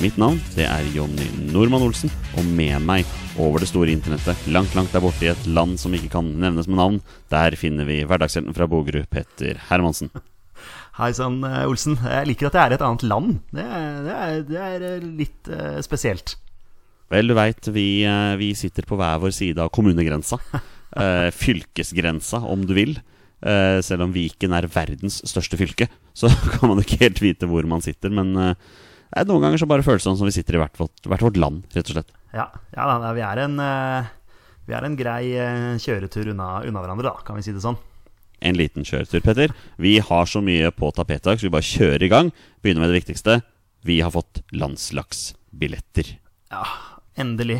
Mitt navn det er Jonny Normann Olsen, og med meg over det store internettet, langt, langt der borte i et land som ikke kan nevnes med navn, der finner vi hverdagshelten fra Bogerud, Petter Hermansen. Hei sann, eh, Olsen. Jeg liker at jeg er i et annet land. Det er, det er, det er eh, litt uh, spesielt. Vel, du veit, vi, vi sitter på hver vår side av kommunegrensa. uh, fylkesgrensa, om du vil. Uh, selv om Viken er verdens største fylke, så kan man ikke helt vite hvor man sitter. Men nei, noen ganger så bare føles det sånn som vi sitter i hvert vårt, hvert vårt land, rett og slett. Ja, ja da, vi er en eh, Vi er en grei eh, kjøretur unna, unna hverandre, da, kan vi si det sånn. En liten kjøretur, Petter. Vi har så mye på tapetet i dag, så vi bare kjører i gang. Begynner med det viktigste. Vi har fått landslagsbilletter. Ja, endelig.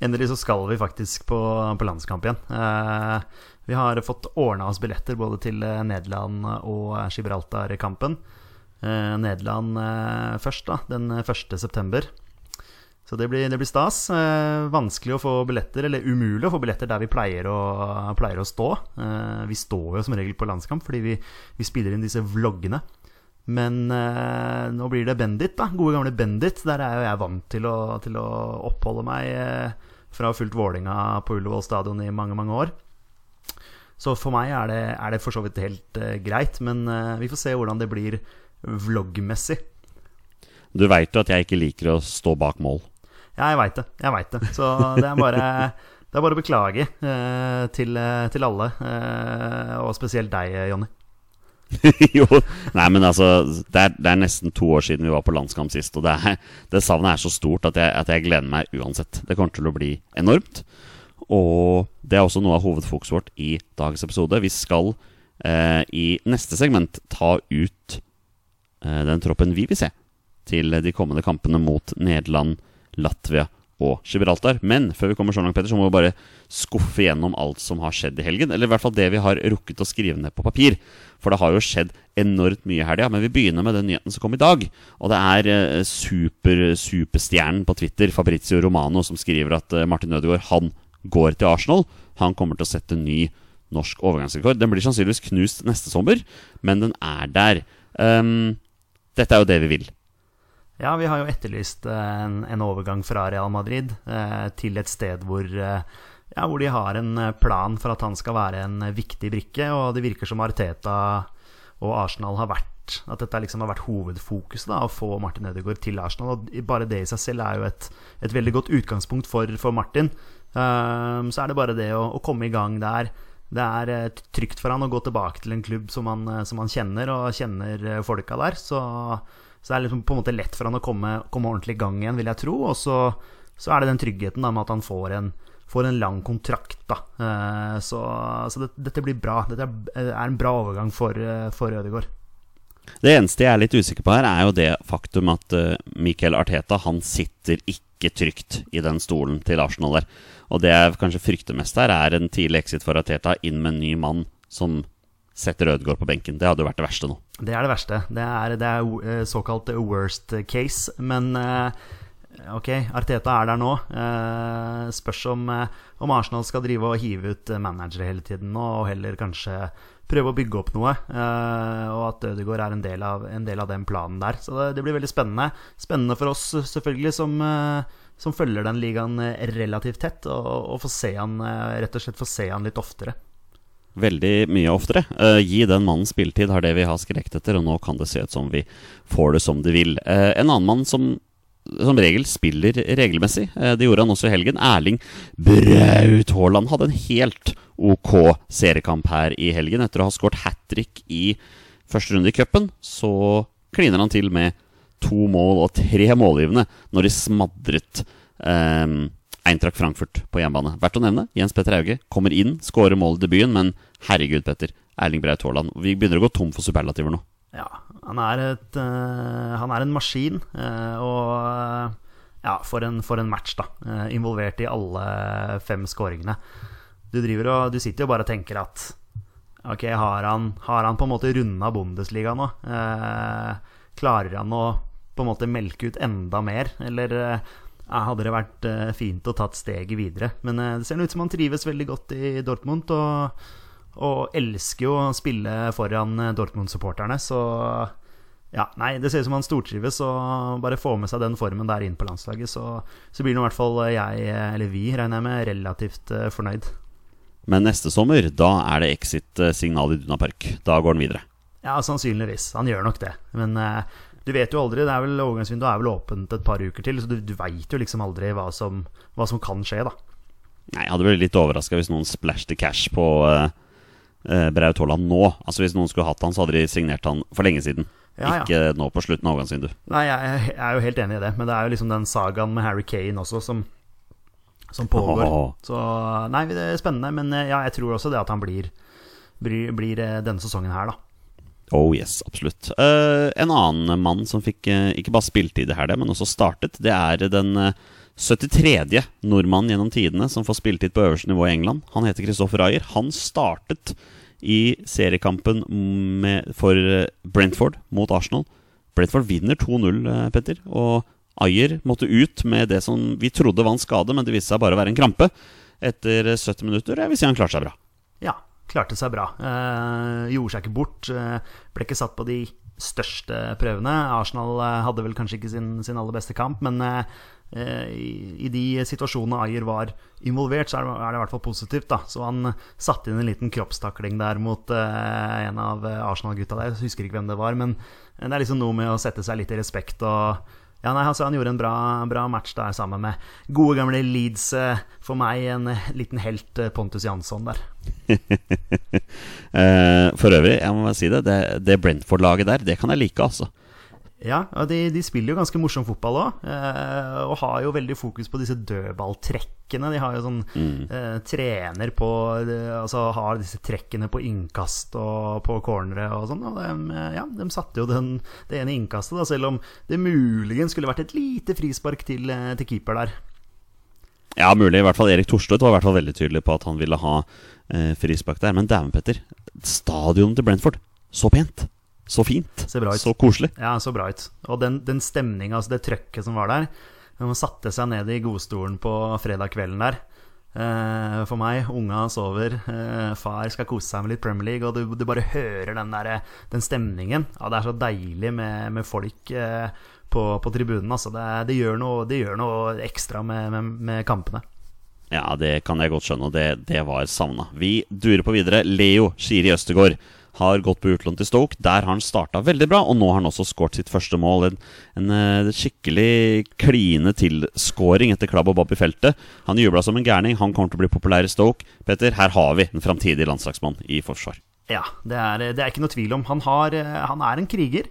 Endelig så skal vi faktisk på, på landskamp igjen. Eh, vi har fått ordna oss billetter både til eh, Nederland og Gibraltar-kampen. Eh, Nederland eh, først, da, den 1. september. Så det blir, det blir stas. Eh, vanskelig å få billetter, eller umulig å få billetter der vi pleier å, pleier å stå. Vi står jo som regel på landskamp fordi vi, vi spiller inn disse vloggene. Men eh, nå blir det Bendit, da. Gode gamle Bendit. Der er jo jeg vant til å, til å oppholde meg eh, fra fulgt Vålinga på Ullevål stadion i mange, mange år. Så for meg er det, er det for så vidt helt eh, greit, men vi får se hvordan det blir vloggmessig. Du veit jo at jeg ikke liker å stå bak mål. Ja, jeg veit det. Jeg vet det. Så det er bare, det er bare å beklage eh, til, eh, til alle, eh, og spesielt deg, Jonny. jo, nei, men altså det er, det er nesten to år siden vi var på landskamp sist. Og det, er, det savnet er så stort at jeg, at jeg gleder meg uansett. Det kommer til å bli enormt. Og det er også noe av hovedfokuset vårt i dagens episode. Vi skal eh, i neste segment ta ut eh, den troppen vi vil se til de kommende kampene mot Nederland, Latvia og Gibraltar. Men før vi kommer så langt, Petter, så må vi bare skuffe gjennom alt som har skjedd i helgen. Eller i hvert fall det vi har rukket å skrive ned på papir. For det har jo skjedd enormt mye i helga. Men vi begynner med den nyheten som kom i dag. Og det er eh, super, superstjernen på Twitter, Fabrizio Romano, som skriver at eh, Martin Ødegaard han går til Arsenal. Han kommer til å sette ny norsk overgangsrekord. Den blir sannsynligvis knust neste sommer, men den er der. Um, dette er jo det vi vil. Ja, vi har jo etterlyst eh, en, en overgang fra Real Madrid eh, til et sted hvor, eh, ja, hvor de har en eh, plan for at han skal være en viktig brikke, og det virker som Arteta og Arsenal har vært At dette liksom har vært hovedfokuset, da, å få Martin Ødegaard til Arsenal. Og bare det i seg selv er jo et, et veldig godt utgangspunkt for, for Martin. Um, så er det bare det å, å komme i gang der. Det er eh, trygt for han å gå tilbake til en klubb som han, eh, som han kjenner, og kjenner eh, folka der. Så, så det er liksom på en måte lett for han å komme, komme ordentlig i gang igjen, vil jeg tro. Og så, så er det den tryggheten da, med at han får en, får en lang kontrakt. Da. Så, så det, dette blir bra. Dette er en bra overgang for, for Ødegaard. Det eneste jeg er litt usikker på her, er jo det faktum at Michael Arteta han sitter ikke trygt i den stolen til Arsenal der. Og det jeg kanskje frykter mest her, er en tidlig exit for Arteta inn med en ny mann som setter Ødegaard på benken. Det hadde jo vært det verste nå. Det er det verste. Det er, det er uh, såkalt worst case. Men uh, ok, Arteta er der nå. Uh, spørs om, om Arsenal skal drive og hive ut managere hele tiden nå, og heller kanskje prøve å bygge opp noe. og at Ødegaard er en del, av, en del av den planen der. Så det, det, blir veldig spennende. Spennende for oss selvfølgelig som, som følger den ligaen relativt tett, og, og få se han, rett og slett få se han litt oftere. Veldig mye oftere. Uh, gi den mannen spilletid, har det vi har skrekt etter, og nå kan det se ut som vi får det som det vil. Uh, en annen mann som som regel spiller regelmessig. Eh, Det gjorde han også i helgen. Erling Braut Haaland hadde en helt ok seriekamp her i helgen. Etter å ha skåret hat trick i første runde i cupen, så kliner han til med to mål og tre målgivende når de smadret eh, Eintracht Frankfurt på hjemmebane. Verdt å nevne. Jens Petter Hauge kommer inn, skårer mål i debuten, men herregud, Petter. Erling Braut Haaland. Vi begynner å gå tom for superlativer nå. Ja, han er, et, uh, han er en maskin, uh, og uh, ja, for en, for en match, da. Involvert i alle fem skåringene. Du, driver og, du sitter jo bare og tenker at Ok, har han, har han på en måte runda Bundesliga nå? Klarer han å på en måte melke ut enda mer, eller eh, hadde det vært eh, fint å tatt steget videre? Men eh, det ser ut som han trives veldig godt i Dortmund, og og elsker jo å spille foran Dortmund-supporterne, så ja, nei, det ser ut som han stortrives og bare får med seg den formen der inn på landslaget. Så, så blir nå i hvert fall jeg, eller vi, regner jeg med, relativt fornøyd. Men neste sommer, da er det exit-signal i Duna Park. Da går han videre. Ja, sannsynligvis. Han gjør nok det. Men eh, du vet jo aldri. det er vel Overgangsvinduet er vel åpent et par uker til, så du, du veit jo liksom aldri hva som, hva som kan skje, da. Nei, Jeg hadde blitt litt overraska hvis noen splashed cash på uh, Braut Haaland nå. Altså Hvis noen skulle hatt han, så hadde de signert han for lenge siden. Ja, ja. Ikke nå på slutten av overgangsvinduet. Nei, jeg, jeg er jo helt enig i det, men det er jo liksom den sagaen med Harry Kane også som, som pågår. Oh. Så nei, det er spennende, men eh, ja, jeg tror også det at han blir, blir, blir denne sesongen her, da. Oh yes, absolutt. Uh, en annen mann som fikk uh, ikke bare spiltid her, men også startet, det er den uh, 73. nordmannen gjennom tidene som får spiltid på øverste nivå i England. Han heter Christoffer Ayer. Han startet i seriekampen med, for eh, Brentford mot Arsenal. Brentford vinner 2-0, eh, Petter. Og Ayer måtte ut med det som vi trodde var en skade, men det viste seg bare å være en krampe. Etter 70 minutter. Jeg vil si han klarte seg bra. Klarte seg bra. Eh, gjorde seg ikke bort. Eh, ble ikke satt på de største prøvene. Arsenal eh, hadde vel kanskje ikke sin, sin aller beste kamp, men eh, i, i de situasjonene Ayer var involvert, så er det, er det i hvert fall positivt. da Så han satte inn en liten kroppstakling der mot eh, en av Arsenal-gutta der. Jeg husker ikke hvem det var, men det er liksom noe med å sette seg litt i respekt og ja, nei, altså Han gjorde en bra, bra match der sammen med gode, gamle Leeds. eh, For meg en eh, liten helt, eh, Pontus Jansson der. For øvrig, jeg må bare si det, det, det Brentford-laget der, det kan jeg like, altså. Ja, og de, de spiller jo ganske morsom fotball òg. Eh, og har jo veldig fokus på disse dødballtrekkene. De har jo sånn eh, trener på eh, Altså har disse trekkene på innkast og på cornere og sånn. Og de, eh, ja, de satte jo den, det ene innkastet, da, selv om det muligens skulle vært et lite frispark til, til keeper der. Ja, mulig. I hvert fall Erik Thorstvedt var i hvert fall veldig tydelig på at han ville ha eh, frispark der. Men dæven, Petter. Stadionet til Brentford. Så pent. Så fint. Så koselig. Ja, så bra ut. Og den, den stemninga, altså det trøkket som var der man satte seg ned i godstolen på fredag kvelden der eh, For meg, unga sover, eh, far skal kose seg med litt Premier League, og du, du bare hører den, der, den stemningen. Ja, det er så deilig med, med folk eh, på, på tribunen. Altså. Det, det, gjør noe, det gjør noe ekstra med, med, med kampene. Ja, det kan jeg godt skjønne, og det, det var savna. Vi durer på videre. Leo Skiri Østegård har gått på utlån til Stoke. Der har han starta veldig bra, og nå har han også skåret sitt første mål. En, en en skikkelig kline til-scoring etter klabb og bob i feltet. Han jubla som en gærning. Han kommer til å bli populær i Stoke. Petter, her har vi en framtidig landslagsmann i forsvar. Ja, det er, det er ikke noe tvil om. Han, har, eh, han er en kriger.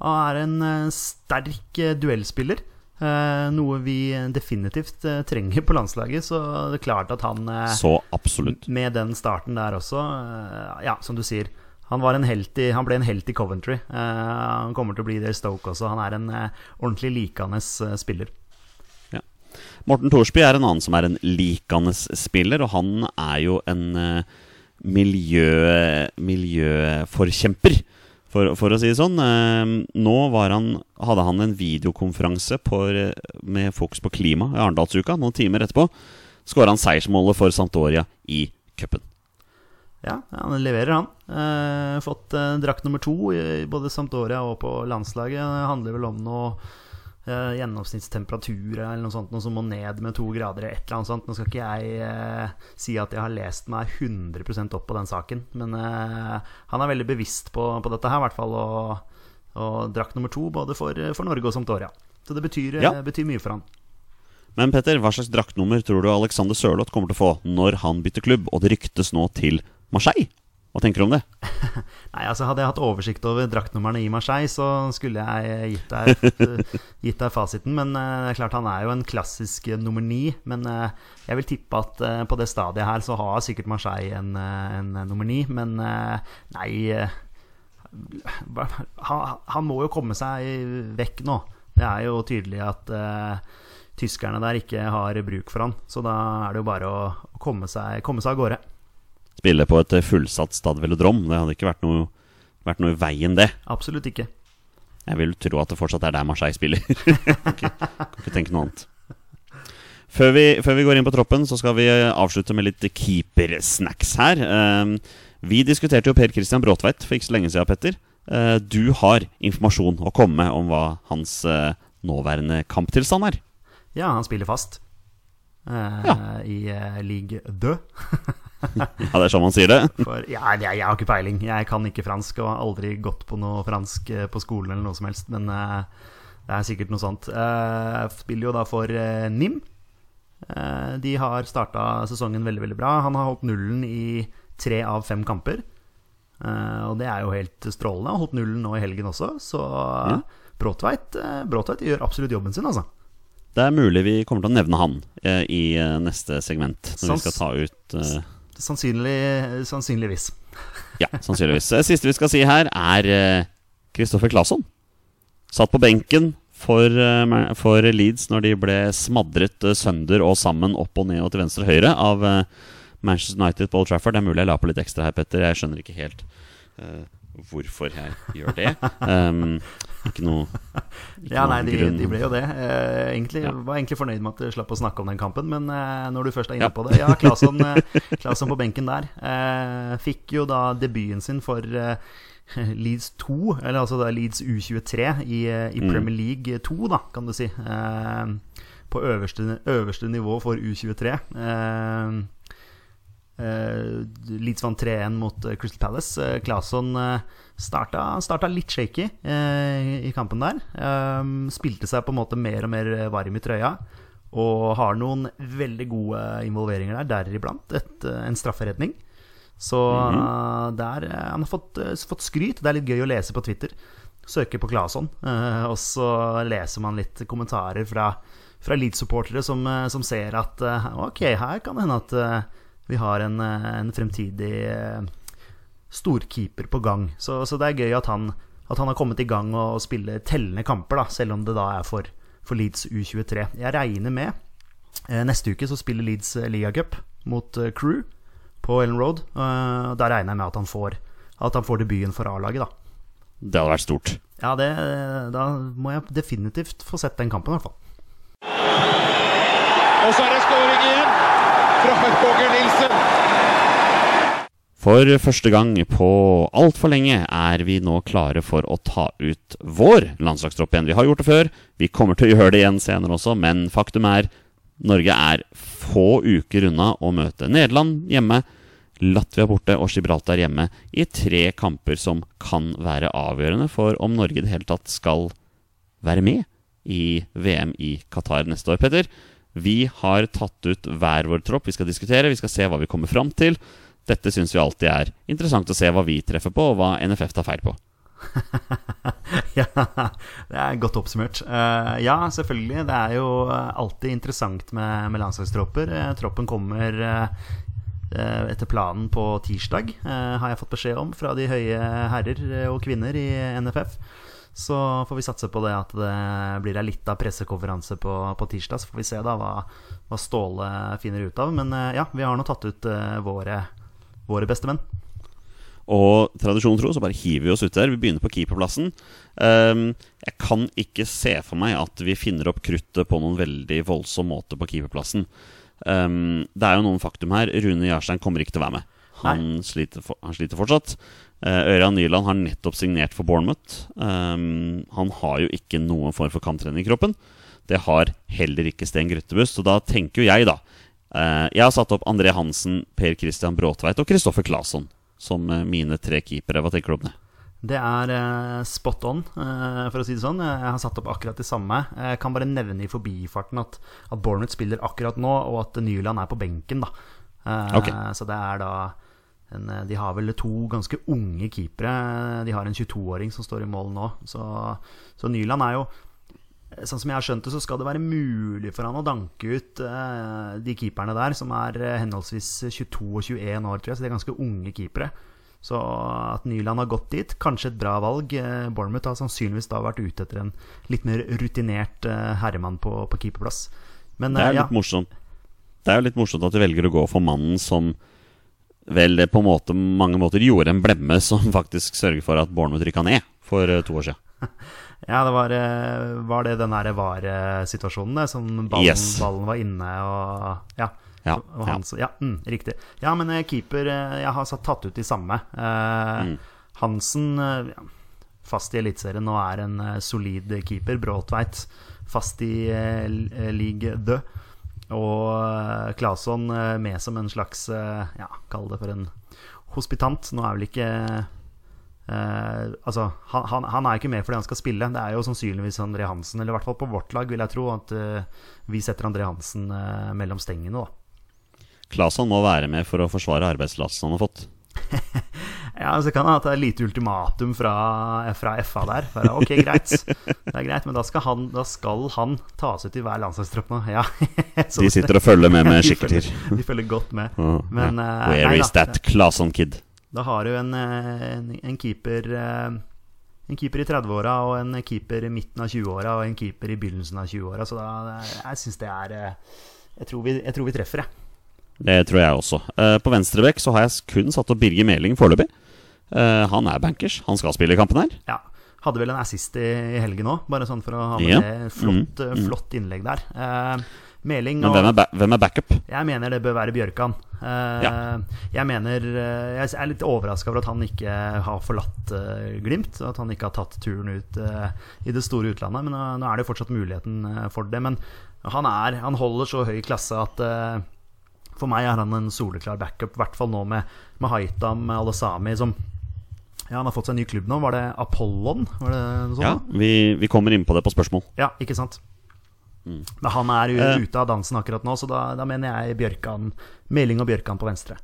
Han er en eh, sterk eh, duellspiller. Eh, noe vi definitivt eh, trenger på landslaget. Så det er klart at han eh, Så absolutt. med den starten der også eh, Ja, som du sier. Han, i, han ble en helt i Coventry. Eh, han kommer til å bli det i Stoke også. Han er en eh, ordentlig likende eh, spiller. Ja. Morten Thorsby er en annen som er en likende spiller, og han er jo en miljø, miljøforkjemper, for, for å si det sånn. Nå han, hadde han en videokonferanse på, med fokus på klima i Arendalsuka. Noen timer etterpå skåra han seiersmålet for Santoria i cupen. Ja, han leverer, han. Eh, fått eh, drakt nummer to i både Sampdoria og på landslaget. Det handler vel om noe eh, gjennomsnittstemperatur eller noe sånt noe som må ned med to grader eller et eller annet sånt. Nå skal ikke jeg eh, si at jeg har lest meg 100% opp på den saken, men eh, han er veldig bevisst på, på dette her, i hvert fall. Og, og drakt nummer to både for, for Norge og Sampdoria. Så det betyr, Ja. eh, betyr mye for han. Men Petter, hva slags draktnummer tror du Alexander Sørloth kommer til å få når han bytter klubb, og det ryktes nå til Marseille? Hva tenker du om det? Nei, altså Hadde jeg hatt oversikt over draktnumrene i Marseille, så skulle jeg gitt deg, gitt deg fasiten. Men uh, det er klart han er jo en klassisk eh, nummer ni. Men uh, jeg vil tippe at uh, på det stadiet her så har sikkert Marseille en, eh, en eh, nummer ni. Men eh, nei eh, han, han må jo komme seg vekk nå. Det er jo tydelig at eh, tyskerne der ikke har bruk for han. Så da er det jo bare å, å komme, seg, komme seg av gårde. Spille på et fullsatt Stad Velodrom, det hadde ikke vært noe, vært noe i veien, det. Absolutt ikke. Jeg vil tro at det fortsatt er der Marseille spiller. kan, ikke, kan ikke tenke noe annet. Før vi, før vi går inn på troppen, så skal vi eh, avslutte med litt keepersnacks her. Eh, vi diskuterte jo Per Christian Bråtveit for ikke så lenge siden, Petter. Eh, du har informasjon å komme med om hva hans eh, nåværende kamptilstand er. Ja, han spiller fast. Eh, Ja. I uh, league 2. Ja, det er sånn man sier det. For ja, jeg, jeg har ikke peiling. Jeg kan ikke fransk og har aldri gått på noe fransk eh, på skolen eller noe som helst. Men uh, det er sikkert noe sånt. Eh, spiller jo da for uh, NIM. De har starta sesongen veldig veldig bra. Han har holdt nullen i tre av fem kamper. Og det er jo helt strålende. Har holdt nullen nå i helgen også. Så Ja. Bråtveit, Bråtveit gjør absolutt jobben sin, altså. Det er mulig vi kommer til å nevne han eh, i neste segment, når vi skal ta ut eh, Sannsynlig, sannsynligvis. Ja, sannsynligvis. Siste vi skal si her, er Kristoffer Claesson. Satt på benken for, eh, for Leeds når de ble smadret eh, sønder og sammen, opp og ned og til venstre og høyre av eh, Manchester United på Old Trafford. Det er mulig jeg la på litt ekstra her, Petter. Jeg skjønner ikke helt uh, hvorfor jeg gjør det. Um, ikke noe ikke Ja, nei, de, de ble jo det. Eh, egentlig, Ja. Var egentlig fornøyd med at du slapp å snakke om den kampen, men eh, når du først er inne Ja. på det Ja, Claesson eh, på benken der. Eh, fikk jo da debuten sin for eh, Leeds 2, eller altså da Leeds U23 i, eh, i Mm. Premier League 2, da, kan du si. Eh, på øverste, øverste nivå for U23. Eh, Uh, Leeds vant 3-1 mot eh, Crystal Palace. Claesson uh, starta, starta litt shaky eh, i kampen der. Eh, spilte seg på en måte mer og mer varm i trøya. Og har noen veldig gode involveringer der, deriblant et, eh, en strafferedning. Så eh, der eh, Han har fått, eh, fått skryt. Det er litt gøy å lese på Twitter. Søke på Claesson, eh, og så leser man litt kommentarer fra, fra Leeds-supportere som, som ser at ok, her kan det hende at vi har en, en fremtidig storkeeper på gang. Så, så det er gøy at han, at han har kommet i gang og spiller tellende kamper, da, selv om det da er for, for Leeds U23. Jeg regner med eh, Neste uke så spiller Leeds eh, ligacup mot eh, Crew på Ellen Road. Eh, da regner jeg med at han får, at han får debuten for A-laget, da. Det hadde vært stort. Ja, det, da må jeg definitivt få sett den kampen, i hvert fall. Og så er det skåring igjen fra Roger Nilsen. For første gang på altfor lenge er vi nå klare for å ta ut vår landslagstropp igjen. Vi har gjort det før, vi kommer til å gjøre det igjen senere også, men faktum er Norge er få uker unna å møte Nederland hjemme, Latvia borte og Gibraltar hjemme i tre kamper som kan være avgjørende for om Norge i det hele tatt skal være med i VM i Qatar neste år. Petter, vi har tatt ut hver vår tropp. Vi skal diskutere, vi skal se hva vi kommer fram til. Dette syns vi alltid er interessant å se hva vi treffer på, og hva NFF tar feil på. ja, det er godt oppsummert. Eh, ja, selvfølgelig. Det er jo alltid interessant med, med landslagstropper. Eh, troppen kommer eh, eh, etter planen på tirsdag, eh, har jeg fått beskjed om fra de høye herrer eh, og kvinner i NFF. Så får vi satse på det at det blir ei lita pressekonferanse på, på tirsdag. Så får vi se da hva, hva Ståle finner ut av. Men eh, ja, vi har nå tatt ut eh, våre, våre beste menn. Og tradisjon tro så bare hiver vi oss ut der. Vi begynner på keeperplassen. Ehm, jeg kan ikke se for meg at vi finner opp kruttet på noen veldig voldsom måte på keeperplassen. Ehm, det er jo noen faktum her. Rune Jarstein kommer ikke til å være med. Han, sliter, for, han sliter fortsatt. Uh, Ørjan Nyland har nettopp signert for Bournemouth. Ehm, han har jo ikke noen form for kamptrening i kroppen. Det har heller ikke Sten Grøttebust. Så da tenker jo jeg, da eh, Jeg har satt opp André Hansen, Per Christian Bråtveit og Kristoffer Claesson som eh, mine tre keepere. Hva tenker du om det? Det er eh, spot on, eh, for å si det sånn. Jeg har satt opp akkurat det samme. Jeg kan bare nevne i forbifarten at, at Bournemouth spiller akkurat nå, og at Nyland er på benken. da Eh, Ok. Så det er da en, eh, De har vel to ganske unge keepere. De har en 22-åring som står i mål nå. Så, så Nyland er jo Sånn som jeg har skjønt det, så skal det være mulig for han å danke ut eh, de keeperne der, som er eh, henholdsvis 22 og 21 år, tror jeg. Så de er ganske unge keepere. Så at Nyland har gått dit, kanskje et bra valg. Eh, Bournemouth har sannsynligvis da vært ute etter en litt mer rutinert eh, herremann på, på keeperplass. Men Det er er ja, litt morsomt Det er jo litt morsomt at du velger å gå for mannen som vel på måte, mange måter gjorde en blemme som faktisk sørger for at Bournemouth rykka ned for eh, to år siden. ja, det var, eh, var det den derre VAR-situasjonen, som ballen, Yes. ballen var inne og Ja. Ja, Og han, så- ja mm, riktig. Ja, men eh, keeper eh, Jeg har tatt ut de samme. Eh, Mm. Hansen, fast i Eliteserien nå, er en solid keeper. Bråtveit, fast i eh, league død. Og Claesson med som en slags Ja, kall det for en hospitant. Nå er vel ikke eh, Altså, han, han, han er ikke med fordi han skal spille. Det er jo sannsynligvis André Hansen, eller i hvert fall på vårt lag, vil jeg tro, at eh, vi setter André Hansen eh, mellom stengene, da. Claesson må være med for å forsvare arbeidsplassen han har fått. Ja, så kan det hende det er lite ultimatum fra, fra FA der. Bare, ok, greit, det er greit, men da skal han, da skal han tas ut i hver landslagstropp nå. Ja. De sitter og følger med med de følger- De følger godt med. Men Where nei is that Claesson kid? Da har du en, eh, en, en keeper eh, En keeper i 30-åra og en keeper i midten av 20-åra og en keeper i begynnelsen av 20-åra. Så da, jeg syns det er eh, jeg tror, vi, jeg tror vi treffer, jeg. Det tror jeg også. Eh, på venstrebekk så har jeg kun satt opp Birger Meling foreløpig. Eh, han er bankers. Han skal spille i kampen her. Ja. Hadde vel en assist i, helgen òg, bare sånn for å ha med Ja. det. Flott, Mm, eh, flott innlegg der. Meling Men og hvem er, hvem er backup? Jeg mener det bør være Bjørkan. Uh, Ja. Jeg mener eh, Jeg er litt overraska over at han ikke har forlatt uh, Glimt. At han ikke har tatt turen ut uh, i det store utlandet. Men nå er det jo fortsatt muligheten for det. Men han, er, han holder så høy klasse at for meg er han en soleklar backup. I hvert fall nå med, med Haitam Alesami, som ja, Han har fått seg en ny klubb nå. Var det Apollon? Var det sånt? Ja, vi, vi kommer inn på det på spørsmål. Ja, ikke sant? Men han er Eh. ute av dansen akkurat nå, så da, da mener jeg Bjørkan Meling og Bjørkan på venstre.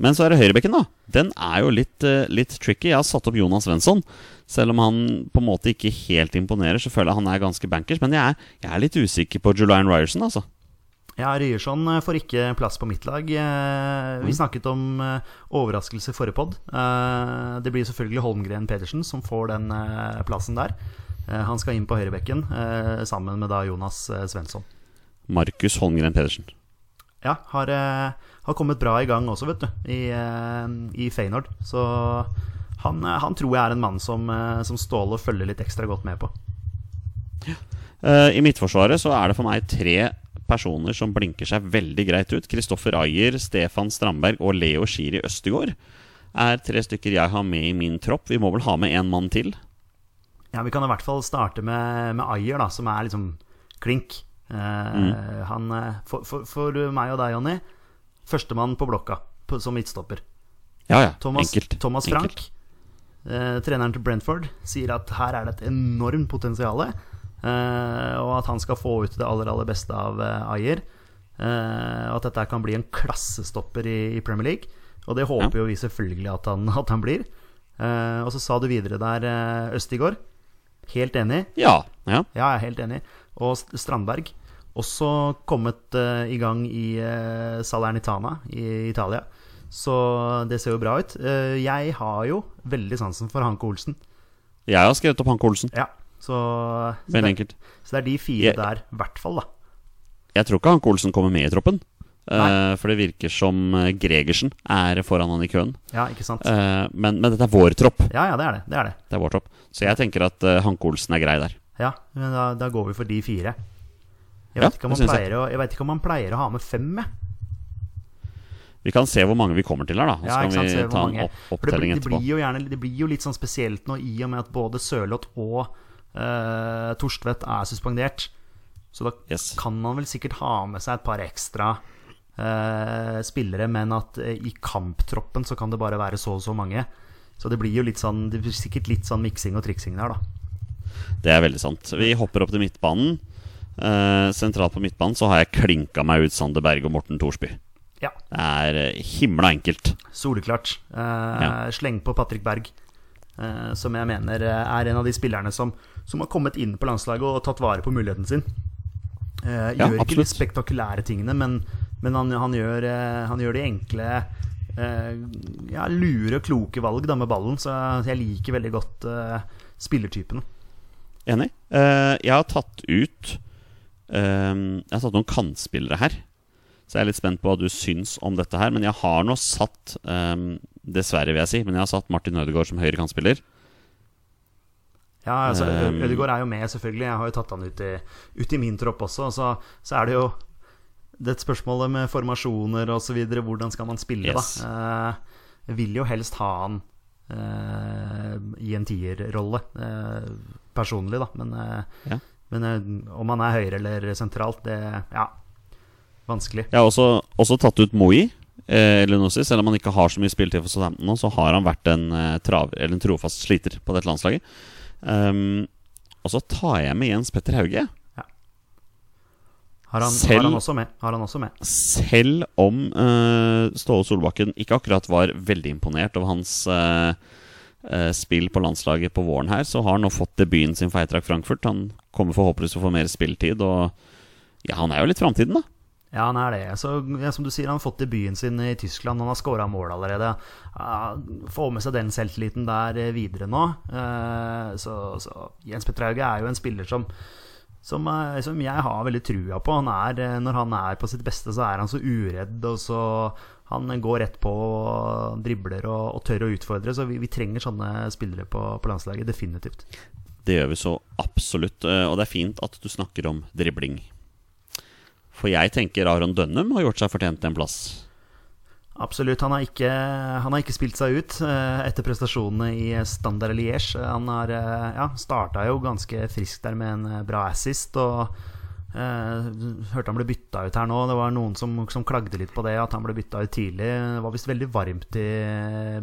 Men så er det høyrebekken, da. Den er jo litt, eh, litt tricky. Jeg har satt opp Jonas Svensson. Selv om han på en måte ikke helt imponerer, så føler jeg han er ganske bankers. Men jeg er, jeg er litt usikker på Julian Ryerson, altså. Ja, Ryerson eh, får ikke plass på mitt lag. Vi snakket om overraskelse forrige pod. Det blir selvfølgelig Holmgren Pedersen som får den plassen der. Eh, Han skal inn på høyrebekken eh, sammen med da Jonas eh, Svensson. Markus Holmgren Pedersen. Ja, har, har kommet bra i gang også, vet du, i, i Feyenoord. Så han, han tror jeg er en mann som, som Ståle følger litt ekstra godt med på. Ja. I Midtforsvaret så er det for meg tre personer som blinker seg veldig greit ut. Kristoffer Ayer, Stefan Strandberg og Leo Schiri Østegård er tre stykker jeg har med i min tropp. Vi må vel ha med én mann til. Ja, Vi kan i hvert fall starte med, med Ayer, da, som er liksom klink. Eh, Han, eh, for, for, for meg og deg, Jonny, førstemann på blokka på, som midtstopper. Ja, ja. Thomas, Enkelt. Thomas Frank, Enkelt. eh, treneren til Brentford, sier at her er det et enormt potensial. Eh, og at han skal få ut det aller, aller beste av Ayer. Eh, og at dette kan bli en klassestopper i, i Premier League. Og det håper jo vi selvfølgelig at han, at han blir. Og så sa du videre der, Østigård. Helt enig. Ja. ja. Ja, jeg er helt enig. Og Strandberg. Også kommet uh, i gang i uh, Salernitana i Italia. Så det ser jo bra ut. Uh, jeg har jo veldig sansen for Hanke Olsen. Jeg har skrevet opp Hanke Olsen. Ja, så, så, det, enkelt. så det er de fire Jeg- der, i hvert fall, da. Jeg tror ikke Hanke Olsen kommer med i troppen. Nei. for det virker som eh, Gregersen er foran han i køen. Ja, ikke sant? uh, men, men dette er vår tropp. Ja, ja, det er det. det, er det. Det er vår tropp. Så jeg tenker at uh, Hanke Olsen er grei der. Ja, men da, da går vi for de fire. Jeg Ja, vet, han jeg. å, jeg vet ikke om man pleier å ha med fem, jeg. Vi kan se hvor mange vi kommer til her, da. Så Ja, kan sant, vi ta en opp opptelling blir- det, blir jo gjerne, det blir jo litt sånn spesielt nå i og med at både Sørloth og uh, Torstvedt er suspendert. Så da Yes. kan man vel sikkert ha med seg et par ekstra spillere, men at eh, i kamptroppen så kan det bare være så og så mange. så det blir jo litt sånn Det blir sikkert litt sånn miksing og triksing der, da. Det er veldig sant. Vi hopper opp til midtbanen. Eh, sentralt på midtbanen så har jeg klinka meg ut Sander Berg og Morten Thorsby. Ja. Det er eh, himla enkelt. Soleklart. Eh, Ja. Sleng på Patrick Berg, eh, som jeg mener eh, er en av de spillerne som, som har kommet inn på landslaget og tatt vare på muligheten sin. Eh, Ja, gjør ikke de spektakulære tingene, men, men han, han, gjør, eh, han gjør de enkle eh, ja, lure, kloke valg da, med ballen. Så jeg liker veldig godt eh, spillertypene. Enig. Jeg har tatt ut Jeg har tatt noen kantspillere her. Så jeg er litt spent på hva du syns om dette her. Men jeg har nå satt Dessverre, vil jeg si, men jeg har satt Martin Ødegaard som høyre kantspiller. Ja, altså, Ødegaard er jo med, selvfølgelig. Jeg har jo tatt han ut i, ut i min tropp også. Så, så er det jo det et spørsmålet med formasjoner osv. Hvordan skal man spille, Yes. da? Eh, vil jo helst ha han eh, i en tierrolle, eh, personlig, da. Men, eh, Ja. men eh, om han er høyre eller sentralt, det Ja, vanskelig. Jeg har også, også tatt ut Moi. Eh, selv om han ikke har så mye spilletid for Southampton nå, så har han vært en, eh, trav, eller en trofast sliter på dette landslaget. Um, og så tar jeg med Jens Petter Hauge. Har han, Selv- har han også med? Har han også med? Selv om uh, Ståle Solbakken ikke akkurat var veldig imponert over hans uh, uh, spill på landslaget på våren her, så har han nå fått debuten sin for Eitrak Frankfurt. Han kommer forhåpentligvis til å få mer spilletid, og ja, han er jo litt framtiden, da. Ja, han er det. Så, ja, som du sier, han har fått debuten sin i Tyskland. Han har skåra mål allerede. Uh, Få med seg den selvtilliten der videre nå. Uh, Så, så Jens Petter Hauge er jo en spiller som som, eh, som jeg har veldig trua på. Han er, eh, når han er på sitt beste, så er han så uredd. Og så Han går rett på, og dribler og, og tør å utfordre. Så vi, vi trenger sånne spillere på, på landslaget. Definitivt. Det gjør vi så absolutt. eh, Og det er fint at du snakker om dribling. For jeg tenker Aron Dønnum har gjort seg fortjent en plass. Absolutt. Han har ikke, han har ikke spilt seg ut eh, etter prestasjonene i Standard Liège. Han har eh, ja, starta jo ganske friskt der med en eh, bra assist. Og eh, hørte han ble bytta ut her nå. Det var noen som, som klagde litt på det, at han ble bytta ut tidlig. Det var visst veldig varmt i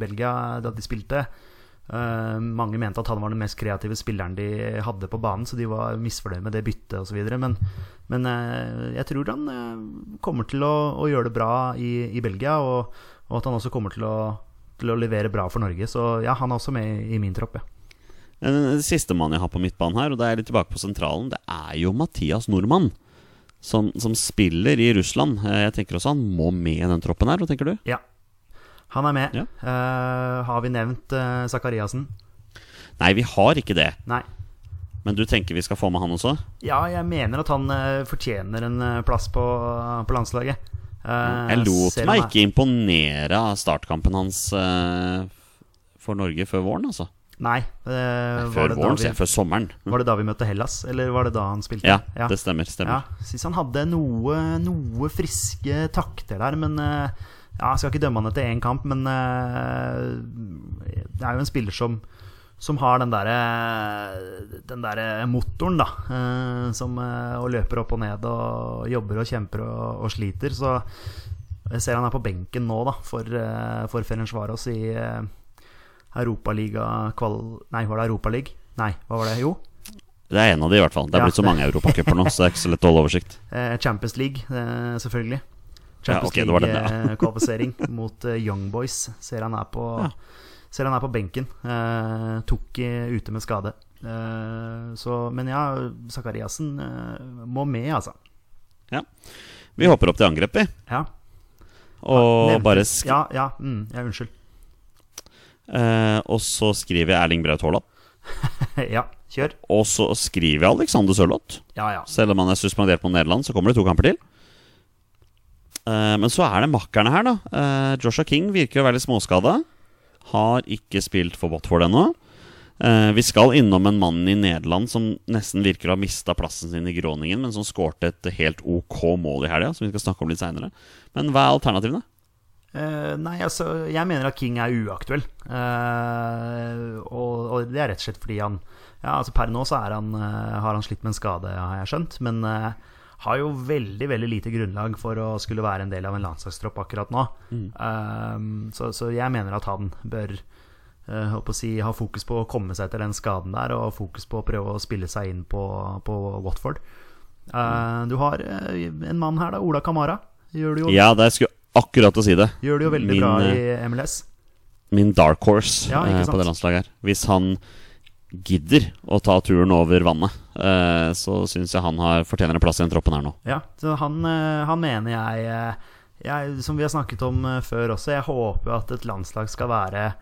Belgia da de spilte. Eh, mange mente at han var den mest kreative spilleren de hadde på banen, så de var misfornøyd med det byttet osv. Men, men eh, jeg tror han eh, kommer til å, å gjøre det bra i, i Belgia, og, og at han også kommer til å, til å levere bra for Norge. Så ja, han er også med i min tropp. Ja. Den siste mannen jeg har på midtbanen her, og da er jeg litt tilbake på sentralen, det er jo Mathias Nordmann. Som, som spiller i Russland. Jeg tenker også han må med i den troppen her. Hva tenker du? ja. Han er med. Ja. Uh, har vi nevnt uh, Zakariassen? Nei, vi har ikke det. Nei. Men du tenker vi skal få med han også? Ja, jeg mener at han uh, fortjener en eh, plass på, på landslaget. Eh, Jeg lot meg ikke imponere av startkampen hans eh, for Norge før våren, altså. Nei. eh, Før våren, sier jeg. Før sommeren. var det da vi møtte Hellas, eller var det da han spilte? Ja, det stemmer. stemmer. Ja, Syns han hadde noe, noe friske takter der, men eh, ja, Jeg skal ikke dømme han etter én kamp, men eh, det er jo en spiller som som har den derre Den der motoren, da. eh, som eh, og løper opp og ned og jobber og kjemper og, og sliter. Så jeg ser han er på benken nå, da, for, for Ferencvaros i Europaliga kval... Nei, var det Europaliga? Nei, hva var det? Jo, Det er en av de, i hvert fall. Det er Ja. blitt så mange europacuper nå, så det er ikke så lett å holde oversikt. Champions League, selvfølgelig. Ja, Champions ja. League-kvalifisering mot eh, Young Boys. Ser han er på, Ja. ser han er på benken. Uh, tok i- ute med skade. Uh, så, men ja, Zakariassen uh, må med, altså. Ja. Vi hopper opp til angrep, vi. Ja, Og nevnte- bare sk Ja, ja, mm, ja unnskyld. Uh, Og så skriver jeg Erling Braut Haaland. ja, kjør. Og så skriver jeg Alexander Sørloth. Ja, ja. Selv om han er suspendert på Nederland, så kommer det to kamper til. Eh, men så er det makkerne her, da. Eh, Joshua King virker å være litt småskada. Har ikke spilt for Watford ennå. Eh, vi skal innom en mann i Nederland som nesten virker å ha mista plassen sin i Groningen, men som skårte et helt ok mål i helga, som vi skal snakke om litt seinere. Men hva er alternativene? Uh, nei, altså, jeg mener at King er uaktuell. Uh, og, og det er rett og slett fordi han Ja, altså Per nå så han, uh, har han slitt med en skade, har jeg skjønt. Men eh, har jo veldig veldig lite grunnlag for å skulle være en del av en landslagstropp akkurat nå. Eh, så, så jeg mener at han bør uh, si, ha fokus på å komme seg etter den skaden der, og fokus på å prøve å spille seg inn på, på Watford. Eh, du har uh, en mann her, da, Ola Kamara. Gjør det jo, Ja, det skulle akkurat å si det. gjør det jo veldig Min, bra i MLS. Min dark horse Ja, på det landslaget her. Hvis han gidder å ta turen over vannet, eh, så syns jeg han har fortjener en plass i den troppen her nå. Ja, så han, eh, han mener jeg, eh, jeg Som vi har snakket om før også, jeg håper at et landslag skal være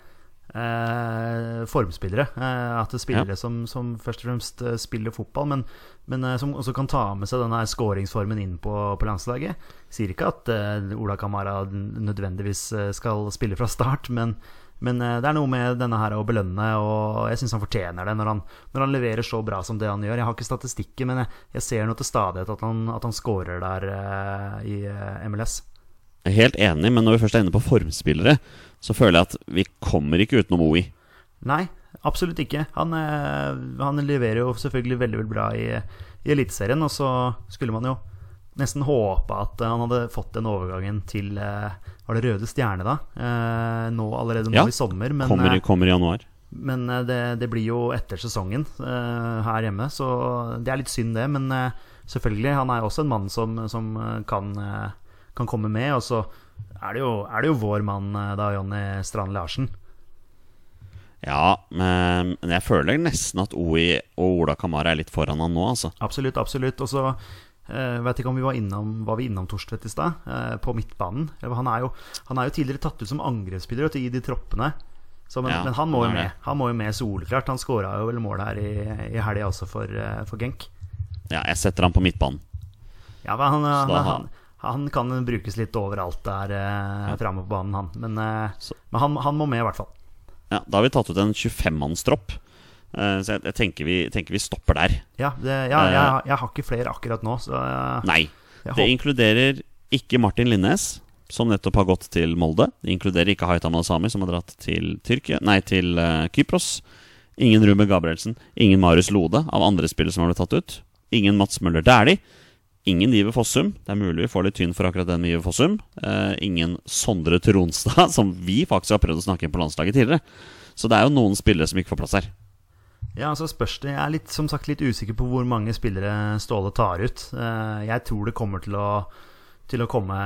eh, formspillere. At det er spillere som, som først og fremst spiller fotball, men, men som også kan ta med seg denne skåringsformen inn på, på landslaget. Sier ikke at eh, Ola Kamara nødvendigvis skal spille fra start, men, men eh, det er noe med denne her å belønne, og jeg syns han fortjener det når han, når han leverer så bra som det han gjør. Jeg har ikke statistikken, men jeg, jeg ser nå til stadighet at han, at han scorer der uh, i eh, MLS. Jeg er helt enig, men når vi først er inne på formspillere, så føler jeg at vi kommer ikke utenom OI. Nei, absolutt ikke. Han, han leverer jo selvfølgelig veldig, veldig bra i, i Eliteserien, og så skulle man jo nesten håpa at han hadde fått den overgangen til eh, Var det Røde Stjerne, da? Eh, nå allerede nå Ja, i sommer. Men, Kommer, eh, kommer i januar. Men eh, det, det blir jo etter sesongen eh, her hjemme, så det er litt synd, det. Men eh, selvfølgelig, han er også en mann som, som eh, kan, eh, kan komme med. Og så er det jo, er det jo vår mann, eh, da, Jonny Strand Larsen. Ja, men men jeg føler nesten at OI og Ola Kamara er litt foran han nå, altså. Absolutt, absolutt. Og så uh, vet ikke om vi var innom, var vi innom Torstvedt i stad, uh, på midtbanen. Han er, jo, han er jo tidligere tatt ut som angrepsspiller vet i de troppene. Så, men, Ja, men han må jo med. Han må jo med soleklart. Han skåra jo vel mål her i, i helga også for, uh, for Genk. Ja, jeg setter han på midtbanen. Ja, men han, han, han, han kan brukes litt overalt der eh, framme på banen, han. Men, men han, han må med, i hvert fall. Ja, Da har vi tatt ut en 25-mannstropp. Eh, så jeg, jeg tenker, vi, tenker vi stopper der. Ja, det, ja jeg, jeg har ikke flere akkurat nå, så jeg, Nei. Det inkluderer ikke Martin Linnes, som nettopp har gått til Molde. Det inkluderer ikke Haitam Al-Sami, som har dratt til Tyrkia Nei, til uh, Kypros. Ingen Ruben Gabrielsen. Ingen Marius Lode av andre spillere som har blitt tatt ut. Ingen Mats Møller Dæhlie. Ingen Iver Fossum. Det er mulig vi får litt tynn for akkurat den med Iver Fossum. Eh, ingen Sondre Tronstad, som vi faktisk har prøvd å snakke inn på landslaget tidligere. Så det er jo noen spillere som ikke får plass her. Ja, så spørs det Jeg er litt, som sagt litt usikker på hvor mange spillere Ståle tar ut. Eh, Jeg tror det kommer til å, til å komme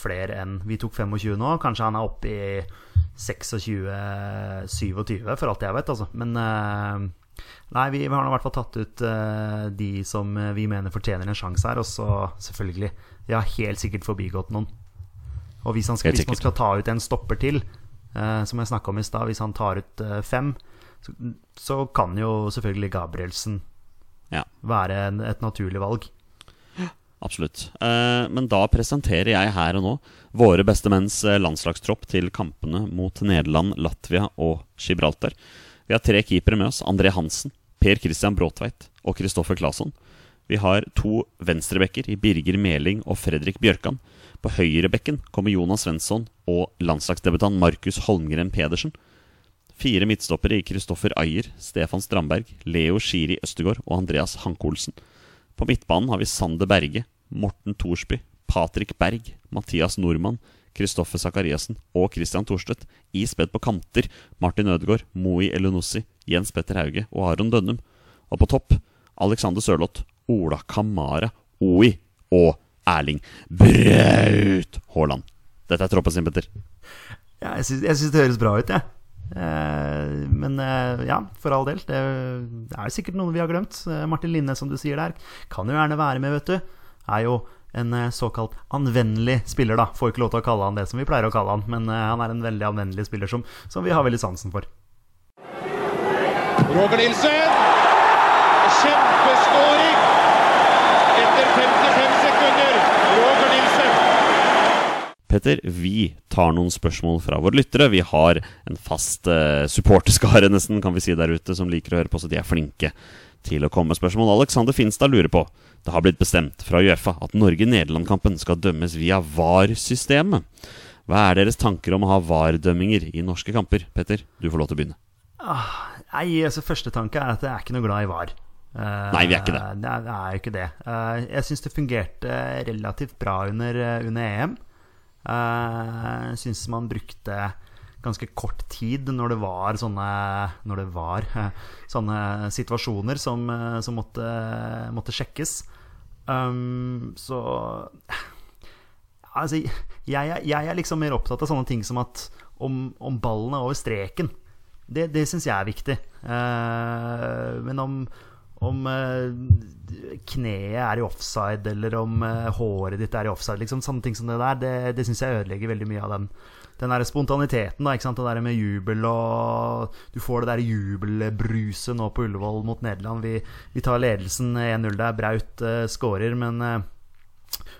flere enn Vi tok 25 nå. Kanskje han er oppe i 26-27, for alt jeg vet, altså. Men eh, Nei, vi, vi har i hvert fall tatt ut eh, de som vi mener fortjener en sjanse her. Og så selvfølgelig vi har helt sikkert forbigått noen. Og hvis, han skal, hvis man skal ta ut en stopper til, som jeg snakka om i stad, hvis han tar ut fem, så, så kan jo selvfølgelig Gabrielsen Ja. være en, et naturlig valg. Absolutt. Eh, men da presenterer jeg her og nå våre beste menns eh, landslagstropp til kampene mot Nederland, Latvia og Gibraltar. Vi har tre keepere med oss. André Hansen, Per Christian Bråtveit og Kristoffer Claesson. Vi har to venstrebekker i Birger Meling og Fredrik Bjørkan. På høyrebekken kommer Jonas Svensson og landslagsdebutant Markus Holmgren Pedersen. Fire midtstoppere i Kristoffer Ayer, Stefan Strandberg, Leo Schiri Østegård og Andreas Hanke-Olsen. På midtbanen har vi Sander Berge, Morten Thorsby, Patrick Berg, Mathias Nordmann, Kristoffer Sakariassen og Christian Thorstvedt. Ispedd på kanter Martin Ødegaard, Moi Elunossi, Jens Petter Hauge og Aron Dønnum. Og på topp Alexander Sørloth, Ola Kamara, Oi og Erling Braut Haaland. Dette er troppen sin, Petter. Ja, jeg syns, det høres bra ut, jeg. Eh, men eh, ja, for all del. Det er sikkert noen vi har glemt. Eh, Martin Linne, som du sier der, kan jo gjerne være med, vet du. Er jo en eh, såkalt anvendelig spiller, da. Får ikke lov til å kalle han det som vi pleier å kalle han, men eh, han er en veldig anvendelig spiller som, som vi har veldig sansen for. Roger Nilsen. Kjempeskåring! Etter 55 sekunder. Roger Nilsen. Petter, vi tar noen spørsmål fra våre lyttere. Vi har en fast uh, supporterskare nesten, kan vi si der ute, som liker å høre på, så de er flinke til å komme med spørsmål. Alexander Finstad lurer på Det har blitt bestemt fra Uefa at Norge-Nederland-kampen skal dømmes via VAR-systemet. Hva er deres tanker om å ha VAR-dømminger i norske kamper? Petter, du får lov til å begynne. Nei, altså Første tanke er at jeg er ikke noe glad i VAR. Uh, Nei, vi er ikke det. Det er, det er jo ikke det. Uh, jeg syns det fungerte relativt bra under, eh, under EM. Jeg syns man brukte ganske kort tid når det var sånne, det var, eh, sånne situasjoner som, eh, som måtte, måtte sjekkes. Um, så Altså, jeg, jeg er liksom mer opptatt av sånne ting som at om, om ballen er over streken. Det, det syns jeg er viktig. Uh, men om, om eh, kneet er i offside, eller om eh, håret ditt er i offside, liksom sånne ting som det der, det, det syns jeg ødelegger veldig mye av den, den der spontaniteten. da, ikke sant? Det der med jubel og Du får det der jubelbruset nå på Ullevål mot Nederland. Vi, vi tar ledelsen 1-0 der. Braut uh, skårer, men eh,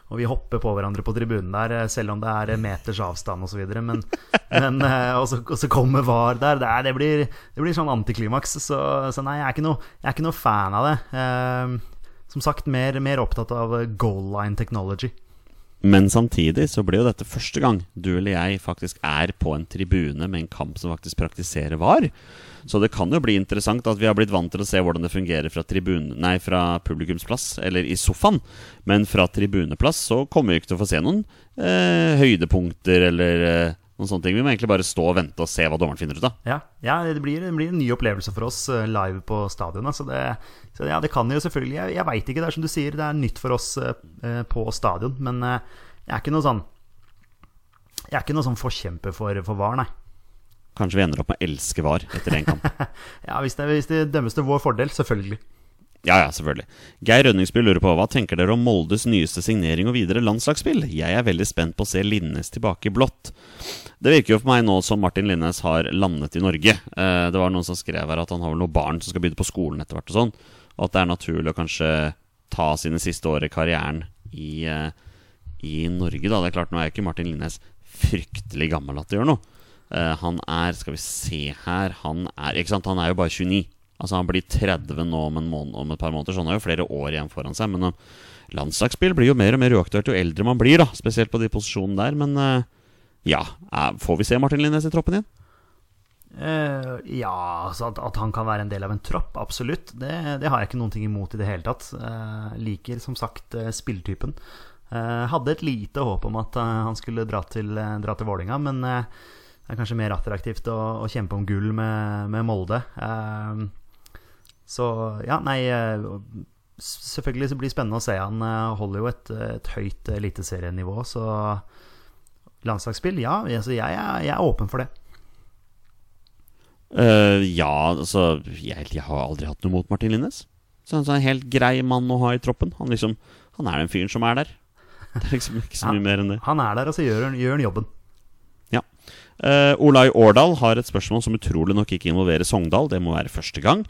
og vi hopper på hverandre på tribunen der, eh, selv om det er meters avstand osv. Men, men eh, og, så, og så kommer VAR der. Det, er, det, blir, det blir sånn antiklimaks. Så, så nei, jeg er, ikke noe, fan av det. Eh, som sagt, mer, mer opptatt av goal line technology. Men samtidig så blir jo dette første gang du eller jeg faktisk er på en tribune med en kamp som faktisk praktiserer VAR. Så det kan jo bli interessant at vi har blitt vant til å se hvordan det fungerer fra, tribune, nei, fra publikumsplass, eller i sofaen. Men fra tribuneplass så kommer vi ikke til å få se noen eh, høydepunkter eller eh, noen sånne ting. Vi må egentlig bare stå og vente og se hva dommeren finner ut av. Ja, ja det, blir, det blir en ny opplevelse for oss eh, live på stadionet. Så det, så ja, det kan jo selvfølgelig Jeg, jeg veit ikke, det er som du sier, det er nytt for oss eh, på stadion. Men eh, jeg er ikke noe sånn Jeg er ikke noe sånn forkjemper for, for VAR, nei. Kanskje vi ender opp med å elske VAR etter en kamp. Ja, hvis det, hvis det dømmes til vår fordel, selvfølgelig. Ja, ja, selvfølgelig. Geir Rønningsby lurer på hva tenker dere om Moldes nyeste signering og videre landslagsspill? Jeg er veldig spent på å se Linnes tilbake i blått. Det virker jo for meg nå som Martin Linnes har landet i Norge. Eh, det var noen som skrev her at han har vel noen barn som skal begynne på skolen etter hvert, og sånn. Og at det er naturlig å kanskje ta sine siste år i karrieren i, eh, i Norge, da. Det er klart, nå er jo ikke Martin Linnes fryktelig gammel at det gjør noe. Eh, han er Skal vi se her Han er Ikke sant, han er jo bare 29. Altså Han blir 30 nå om, måned, om et par måneder, så han har jo flere år igjen foran seg. Men uh, landslagsspill blir jo mer og mer uaktuelt jo eldre man blir, da spesielt på de posisjonene der. Men uh, ja, uh, får vi se Martin Linnes i troppen igjen? Uh, ja, altså at, at han kan være en del av en tropp, absolutt. Det, det har jeg ikke noen ting imot i det hele tatt. Eh, liker som sagt uh, spilltypen. Eh, hadde et lite håp om at eh, han skulle dra til, uh, dra til Vålinga, men eh, det er kanskje mer attraktivt å, å kjempe om gull med, med Molde. Eh, så ja, nei eh, Selvfølgelig så blir det spennende å se. Han eh, holder jo et, et høyt eliteserienivå, så landslagsspill, ja. Altså, jeg, er, jeg er åpen for det. Uh, ja, altså jeg, jeg har aldri hatt noe mot Martin Linnes. Så han er en helt grei mann å ha i troppen. Han, liksom, han er den fyren som er der. Det er liksom ikke så mye mer enn det. Han er der, og så gjør gjør han jobben. Uh, Olai Årdal har et spørsmål som utrolig nok ikke involverer Sogndal. Det må være første gang.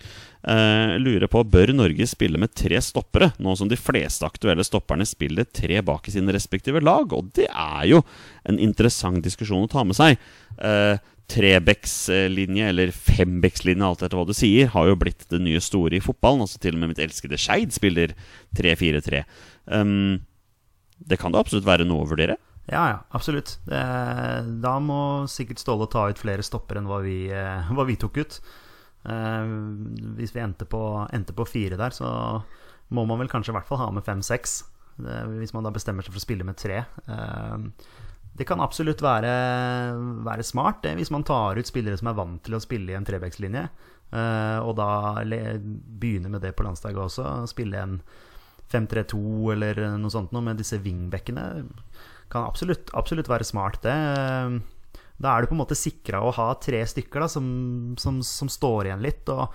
Uh, lurer på Bør Norge spille med tre stoppere, nå som de fleste aktuelle stopperne spiller tre bak i sine respektive lag? Og det er jo en interessant diskusjon å ta med seg. Uh, Trebekslinje, eller fembekslinje, alt etter hva du sier, har jo blitt det nye store i fotballen. Altså Til og med mitt elskede Skeid spiller 3-4-3. Um, det kan det absolutt være noe å vurdere. Ja, ja, absolutt. Da må sikkert Ståle ta ut flere stopper enn hva vi, eh, hva vi tok ut. Eh, hvis vi endte på, endte på fire der, så må man vel kanskje i hvert fall ha med fem-seks. Hvis man da bestemmer seg for å spille med tre. Eh, det kan absolutt være, være smart det, hvis man tar ut spillere som er vant til å spille i en trebekslinje, eh, og da begynner med det på landslaget også. Spille en 5-3-2 eller noe sånt noe med disse wingbackene. Kan absolutt, absolutt være smart, det. Da er du på en måte sikra å ha tre stykker da, som, som, som står igjen litt. Og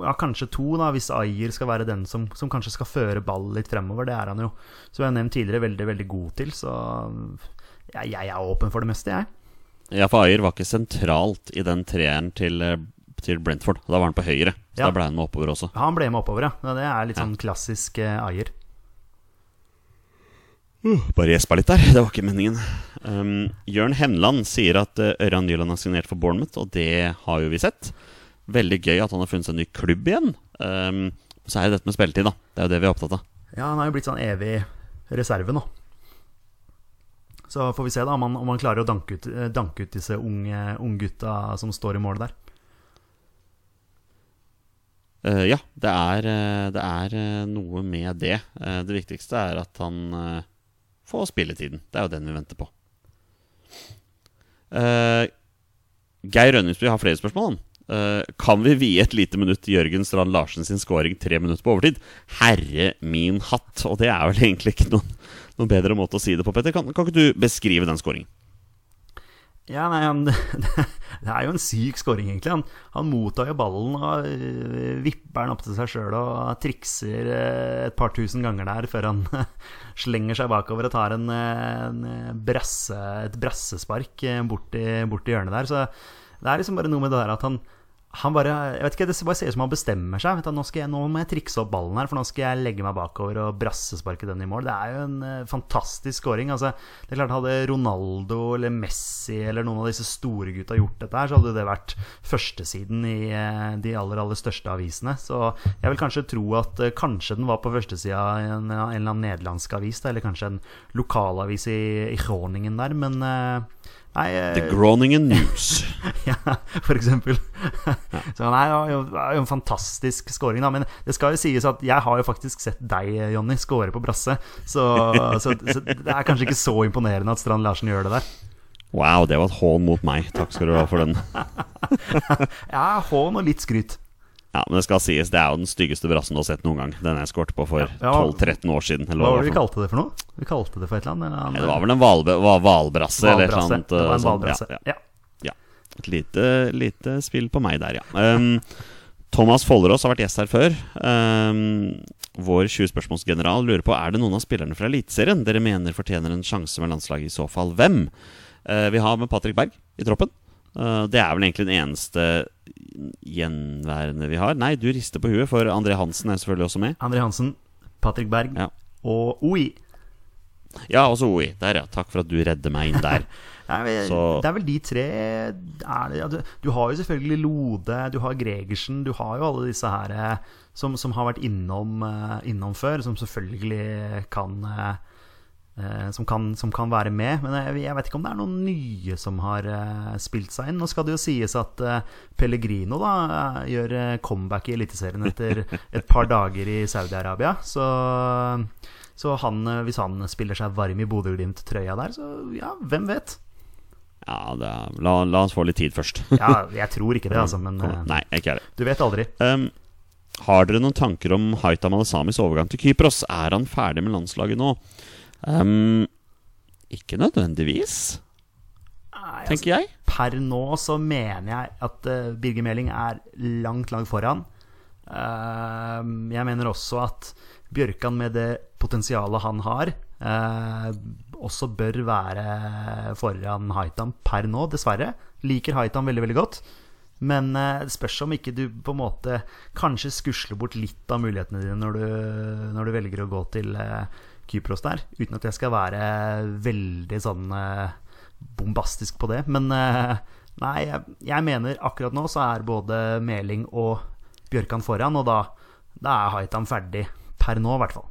ja, kanskje to, da, hvis Ayer skal være den som, som, kanskje skal føre ball litt fremover. Det er han jo, som jeg har nevnt tidligere, veldig veldig god til. Så ja, jeg er åpen for det meste, jeg. Ja, for Ayer var ikke sentralt i den treeren til, eh, til Brentford. Da var han på høyre. Så Ja. da ble han med oppover også. Han ble med oppover, ja. Ja, Det er litt Ja. sånn klassisk eh, Ayer. Bare gjespa litt der. Det var ikke meningen. Um, Jørn Henland sier at uh, Ørjan Nyland har signert for Bournemouth, og det har jo vi sett. Veldig gøy at han har funnet seg en ny klubb igjen. Um, så er det dette med spilletid, da. Det er jo det vi er opptatt av. Ja, han har jo blitt sånn evig reserve nå. Så får vi se da om han, om han klarer å danke ut, eh, danke ut disse unge unggutta som står i mål der. Uh, ja, det er, uh, det er uh, noe med det. Uh, det viktigste er at han uh, får spilletiden. Det er jo den vi venter på. Uh, Geir Rønningsby har flere spørsmål. Eh, kan vi vie et lite minutt Jørgen Strand Larsen sin scoring tre minutter på overtid? Herre min hatt! Og det er vel egentlig ikke noen, noen bedre måte å si det på, Petter. Kan, kan ikke du beskrive den scoringen? Ja, nei, han, Det er jo en syk scoring, egentlig. Han, han mottar jo ballen og øh, vipper den opp til seg sjøl og trikser øh, et par tusen ganger der før han slenger seg bakover og tar en, en brasse, et brassespark bort bort i hjørnet der. Så det er liksom bare noe med det der at han han bare, jeg vet ikke, Det bare ser ut som han bestemmer seg. Vet du, nå, jeg, nå må jeg trikse opp ballen her, for nå skal jeg legge meg bakover og brassesparke den i mål. Det er jo en uh, fantastisk scoring. Altså, det er klart Hadde Ronaldo eller Messi eller noen av disse store gutta gjort dette, her, så hadde det vært førstesiden i uh, de aller aller største avisene. Så jeg vil kanskje tro at uh, kanskje den var på førstesida i en, en, eller annen nederlandsk avis, da, eller kanskje en lokalavis i, i Groningen der, men Nei, The Groningen News. ja, for eksempel. så det er jo, er jo en fantastisk scoring, da. Men det skal jo sies at jeg har jo faktisk sett deg, Jonny, score på brasse. Så, så, så, det er kanskje ikke så imponerende at Strand Larsen gjør det der. Wow, det var et hån mot meg. Takk skal du ha for den. ja, hån og litt skryt. Ja, men det skal sies, det er jo den styggeste brassen du har sett noen gang. Den jeg skåret på for ja, ja, 12-13 år siden. hva var det vi kalte det for noe? Vi kalte det for et eller annet? Ja, det var vel en hvalbrasse eller et eller annet. Det var en hvalbrasse, ja, ja. ja. Et lite, lite, spill på meg der, ja. Um, Thomas Follerås har vært gjest her før. Um, vår 20 spørsmålsgeneral lurer på Er det noen av spillerne fra Eliteserien dere mener fortjener en sjanse med landslaget. I så fall hvem? Uh, vi har med Patrick Berg i troppen. Uh, det er vel egentlig den eneste gjenværende vi har. Nei, du rister på huet, for André Hansen er selvfølgelig også med. André Hansen, Patrick Berg ja. og OI. Ja, også OI. Der, ja. Takk for at du redder meg inn der. ja, det er vel de tre det, ja, du, du, har jo selvfølgelig Lode, du har Gregersen, du har jo alle disse her eh, som, som har vært innom, uh, innom før, som selvfølgelig kan Eh, som kan, som, kan, være med. Men jeg, jeg, vet ikke om det er noen nye som har uh, spilt seg inn. Nå skal det jo sies at uh, Pellegrino da gjør comeback i Eliteserien etter et par dager i Saudi-Arabia. Så, så han, hvis han spiller seg varm i Bodø-Glimt-trøya der, så ja, hvem vet? Ja, er, la, la, oss få litt tid først. ja, jeg tror ikke det, altså. Men Nei, ikke er det. du vet aldri. Um, har dere noen tanker om Haita Malasamis overgang til Kypros? Er han ferdig med landslaget nå? Um, ikke nødvendigvis, Nei, tenker altså, jeg. Per nå så mener jeg at uh, Birger Meling er langt, langt foran. Uh, jeg mener også at Bjørkan, med det potensialet han har, uh, også bør være foran Haitam per nå, dessverre. Liker Haitam veldig, veldig godt. Men det spørs om ikke du på en måte kanskje skusler bort litt av mulighetene dine når du, når du velger å gå til uh, Kypros der. Uten at jeg skal være veldig sånn eh, bombastisk på det. Men eh, nei, jeg, jeg, mener akkurat nå så er både Meling og Bjørkan foran, og da, da er Haitam ferdig. Per nå, i hvert fall.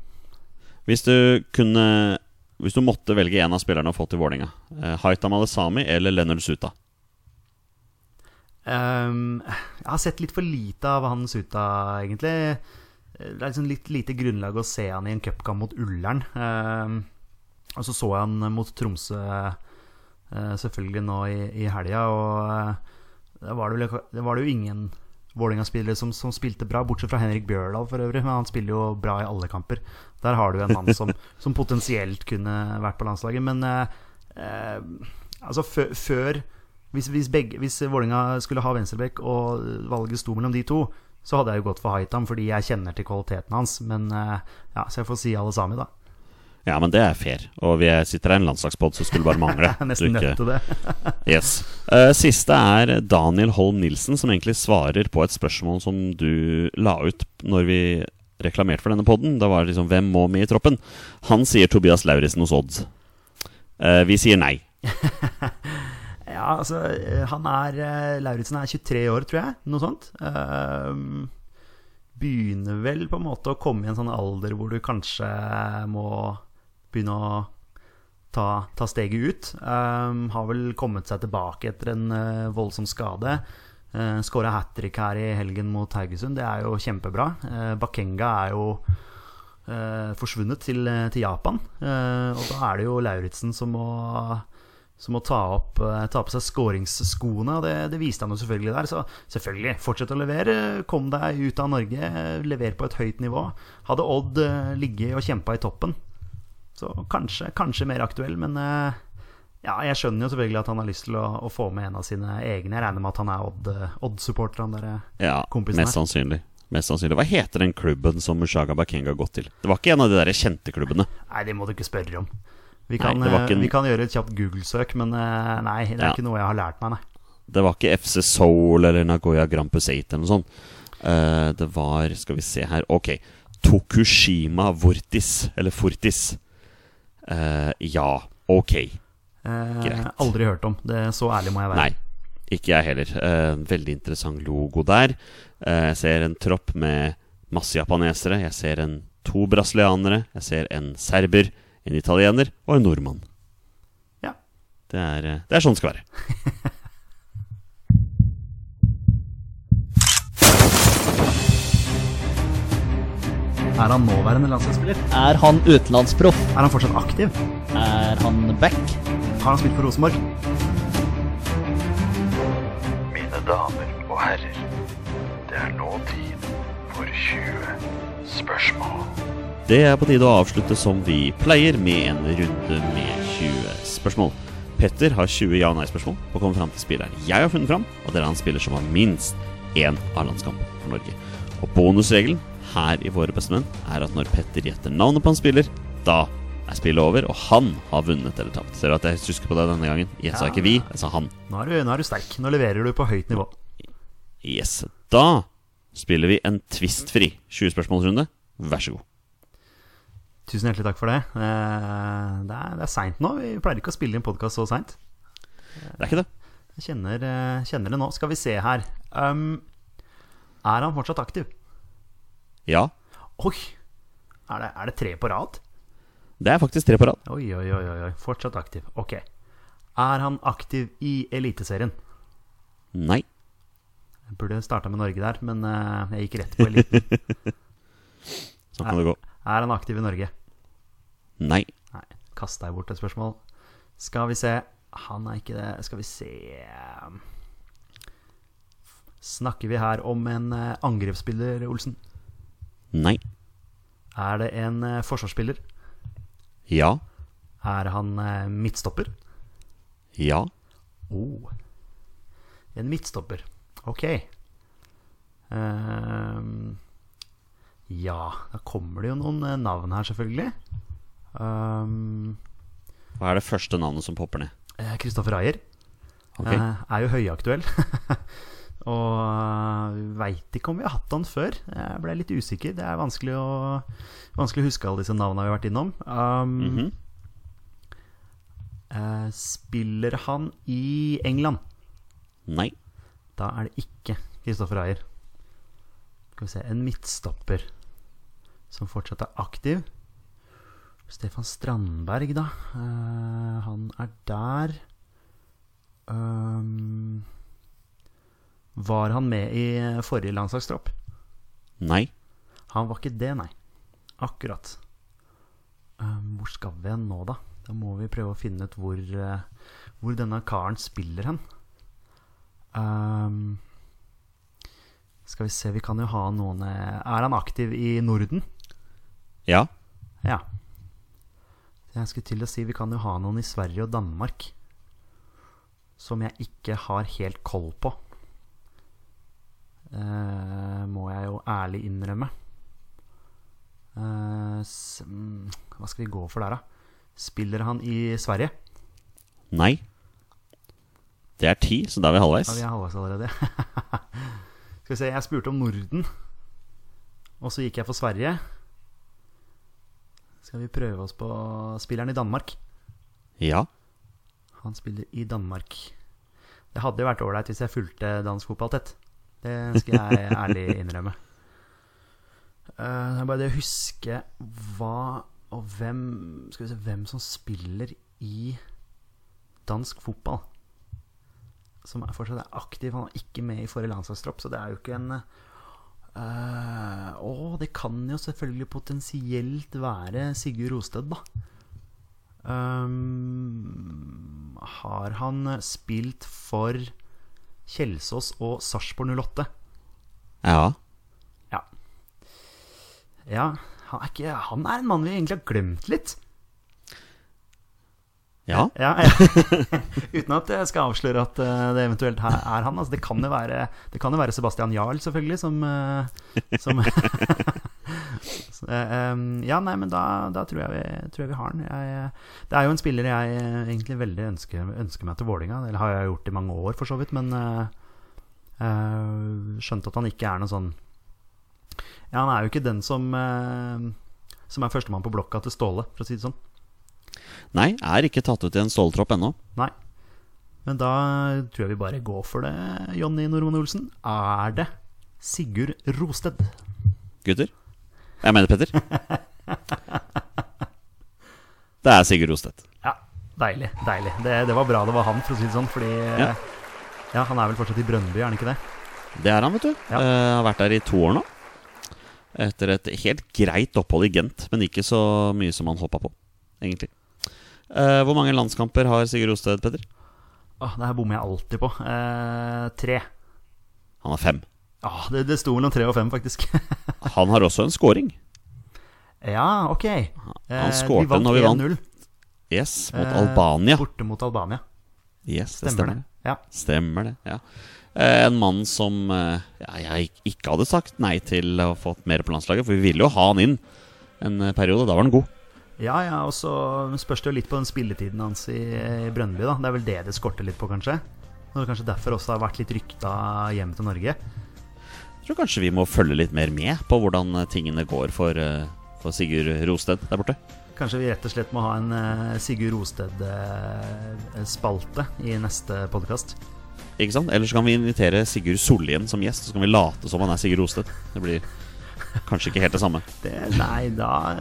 Hvis du kunne Hvis du måtte velge en av spillerne å få til Vålerenga, eh, Haitam Alesami eller Leonard Suta? Um, jeg har sett litt for lite av han Suta, egentlig det er liksom litt lite grunnlag å se han i en cupkamp mot Ullern. Eh, og så så jeg han mot Tromsø eh, selvfølgelig nå i, i helga, og eh, det var var det jo ingen Vålerenga-spillere som, som, spilte bra, bortsett fra Henrik Bjørdal for øvrig. Men han spiller jo bra i alle kamper. Der har du en mann som, som potensielt kunne vært på landslaget. Men eh, eh altså før Hvis, hvis, hvis Vålerenga skulle ha venstrebekk og valget sto mellom de to, så hadde jeg jo gått for Haitam, fordi jeg kjenner til kvaliteten hans. Men eh, ja, så jeg får si alle sammen, da. Ja, men det er fair. Og vi sitter her i en landslagspod, så skulle bare mangle. Nesten nødt til det. yes. Uh, siste er Daniel Holm Nilsen, som egentlig svarer på et spørsmål som du la ut når vi reklamerte for denne poden. Da var det liksom 'Hvem må med i troppen?' Han sier Tobias Lauritzen hos Odd. Uh, vi sier nei. Ja, altså eh, Han er uh, Lauritzen er 23 år, tror jeg. Noe sånt. Um, begynner vel på en måte å komme i en sånn alder hvor du kanskje må begynne å ta, ta steget ut. Um, har vel kommet seg tilbake etter en uh, voldsom skade. Uh, Skåra hat trick her i helgen mot Haugesund. Det er jo kjempebra. Uh, Bakenga er jo uh, forsvunnet til, til Japan. og da er det jo Lauritzen som må som å ta, opp, eh, ta på seg skåringsskoene. og Det, det viste han jo selvfølgelig der. Så selvfølgelig, fortsett å levere. Kom deg ut av Norge. Lever på et høyt nivå. Hadde Odd eh, ligget og kjempa i toppen, så kanskje, kanskje mer aktuell. Men eh, ja, jeg skjønner jo selvfølgelig at han har lyst til å, å få med en av sine egne. Jeg regner med at han er Odd-supporter, Odd-supporter, han der eh, Ja, kompisen mest sannsynlig. Mest sannsynlig. Hva heter den klubben som Mushaga Bakenga har gått til? Det var ikke en av de der kjente klubbene. Nei, det må du ikke spørre om. Vi kan, var eh, en- vi kan gjøre et kjapt Google-søk, men eh, nei, det er Ja. ikke noe jeg har lært meg, nei. Det var ikke FC Soul eller Nagoya Grampus 8 eller noe sånt. Uh, det var Skal vi se her Ok. Tokushima Vortis. Eller Fortis. Uh, ja, ok. Uh, Greit. aldri hørt om. Det Så ærlig må jeg være. Nei, ikke jeg heller. Eh, veldig interessant logo der. Jeg ser en tropp med masse japanesere. Jeg ser en, to brasilianere. Jeg ser en serber, en italiener og en nordmann. Ja. Det er, eh, det er sånn det skal være. Er han nåværende landslagsspiller? Er han utenlandsproff? Er han fortsatt aktiv? Er han back? Har han spilt for Rosenborg? Mine damer og herrer, det er nå tid for 20 spørsmål. Det er på tide å avslutte som vi pleier, med en runde med 20 spørsmål. Petter har 20 ja- og nei-spørsmål på å komme fram til spilleren jeg har funnet fram, og det er en spiller som har minst én A-landskamp for Norge. Og bonusregelen her i Våre bestemenn er at når Petter gjetter navnet på en spiller, da er spillet over, og han har vunnet eller tapt. Ser du at jeg husker på deg denne gangen? Jeg sa ikke vi, jeg sa han. Nå er, du, nå er du sterk. Nå leverer du på høyt nivå. Yes. Da spiller vi en tvistfri 20-spørsmålsrunde. Vær så god. Tusen hjertelig takk for det. Eh, Det er, det er seint nå. Vi pleier ikke å spille inn podkast så seint. Det er ikke det. Jeg kjenner, eh, kjenner det nå. Skal vi se her. Um, er han fortsatt aktiv? Ja. Oi! Er det, er det tre på rad? Det er faktisk tre på rad. Oi, oi, oi, oi. Fortsatt aktiv. Ok. Er han aktiv i Eliteserien? Nei. Jeg burde starta med Norge der, men eh, jeg gikk rett på eliten. Sånn kan det gå. Er han aktiv i Norge? Nei. Nei. Kasta jeg bort et spørsmål. Skal vi se. Han er ikke det. Skal vi se Snakker vi her om en eh, angrepsspiller, Olsen? Nei. Er det en eh, forsvarsspiller? Ja. Er han eh, midtstopper? Ja. Oh. En midtstopper. Ok. Ehm, ja, da kommer det jo noen navn her, selvfølgelig. Ehm, Hva er det første navnet som popper ned? eh, Kristoffer Ayer Okay. Uh, er jo høyaktuell. Og uh, veit ikke om vi har hatt han før. Jeg ble litt usikker. Det er vanskelig å, vanskelig å huske alle disse navnene vi har vært innom. Um, mm -hmm. uh, spiller han i England? Nei. Da er det ikke Kristoffer Ayer. Skal vi se En midtstopper som fortsatt er aktiv. Stefan Strandberg, da. Uh, han er der. Um, var han med i forrige landslagstropp? Nei. Han var ikke det, nei. Akkurat. Um, hvor skal vi hen nå, da? Da må vi prøve å finne ut hvor, uh, hvor denne karen spiller hen. Um, skal vi se, vi kan jo ha noen Er han aktiv i Norden? Ja. Ja. Jeg skulle til å si vi kan jo ha noen i Sverige og Danmark som jeg ikke har helt koll på. Eh, må jeg jo ærlig innrømme. Eh, mm, hva skal vi gå for der, da? Spiller han i Sverige? Nei. Det er ti, så da er vi halvveis. Ja, vi er halvveis allerede. skal vi se, jeg spurte om Norden, og så gikk jeg for Sverige. Skal vi prøve oss på spilleren i Danmark? Ja. Han spiller i Danmark. Det hadde jo vært ålreit hvis jeg fulgte dansk fotball tett. Det skal jeg ærlig innrømme. Uh, Det er bare det å huske hva og hvem Skal vi se hvem som spiller i dansk fotball. Som er fortsatt er aktiv. Han er ikke med i forrige landslagstropp, så det er jo ikke en eh, og det kan jo selvfølgelig potensielt være Sigurd Rosted, da. Um, har han spilt for Kjelsås og Sarpsborg 08? Ja. Ja. Ja, han er, ikke, han er en mann vi egentlig har glemt litt. Ja. Ja, ja. Uten at jeg skal avsløre at eh, det eventuelt her er han. Altså, det, kan være, det kan jo være Sebastian Jarl, selvfølgelig, som, eh, som Så, eh, Ja, nei, men da, da tror, jeg vi, tror jeg vi har han. Jeg, det er jo en spiller jeg eh, egentlig veldig ønsker, ønsker meg til Vålinga Eller har jeg gjort i mange år, for så vidt. Men uh, eh, skjønte at han ikke er noe sånn Ja, han er jo ikke den som uh, Som er førstemann på blokka til Ståle, for å si det sånn. Nei, er ikke tatt ut i en ståltropp ennå. Nei. Men da tror jeg vi bare går for det, Jonny Normann Olsen. Er det Sigurd Rosted? Gutter? Jeg mener Petter. Det er Sigurd Rosted. Ja, deilig. deilig det, det var bra det var han, for å si det sånn. Fordi Ja. ja. han er vel fortsatt i Brønnby, er han ikke det? Det er han, vet du. Ja. Uh, har vært der i to år nå. Etter et helt greit opphold i Gent, men ikke så mye som han hoppa på, egentlig. Eh, hvor mange landskamper har Sigurd Osted, Petter? Oh, det her bommer jeg alltid på. Uh, tre. Han har fem. Oh, det, det sto mellom tre og fem, faktisk. Han har også en scoring. ja, ok. Han Eh, skårte vi vant når vi vant. 1-0, Yes, mot eh, Albania. Borte mot Albania. Yes, det Stemmer det. Ja. Stemmer det, ja. Eh, En mann som eh, ja, jeg ikke hadde sagt nei til å få mer på landslaget, for vi ville jo ha han inn en eh, periode. Da var han god. Ja, ja, og så spørs det jo litt på den spilletiden hans i, i Brønnby, da. Det er vel det det skorter litt på, kanskje? Og det er kanskje derfor også har vært litt rykta hjem til Norge. Jeg tror kanskje vi må følge litt mer med på hvordan eh, tingene går for, eh, for Sigurd Rosted der borte. Kanskje vi rett og slett må ha en eh, Sigurd Rosted-spalte i neste podkast. Ikke sant? Eller så kan vi invitere Sigurd Sollien som gjest, så kan vi late som han er Sigurd Rosted. Det blir kanskje ikke helt det samme. Det, nei, da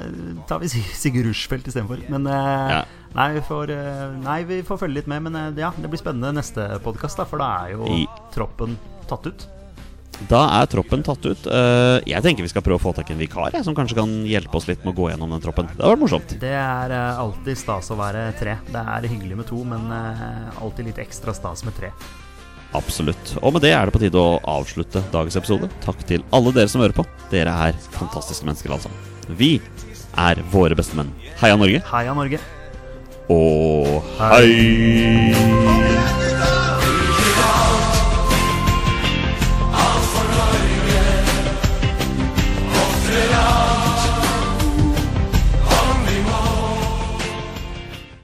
tar vi Sig- Sigurd Rushfeldt istedenfor. Men eh, Ja. nei, vi får, eh, nei, vi får følge litt med. Men eh, ja, det blir spennende neste podkast, for da er jo I- troppen tatt ut. Da er troppen tatt ut. Jeg tenker vi skal prøve å få tak i en vikar som kanskje kan hjelpe oss litt med å gå gjennom den troppen. Det hadde vært morsomt. Det er alltid stas å være tre. Det er hyggelig med to, men alltid litt ekstra stas med tre. Absolutt. Og med det er det på tide å avslutte dagens episode. Takk til alle dere som hører på. Dere er fantastiske mennesker, alle sammen. Vi er våre beste menn. Heia Norge. Heia Norge! Og hei!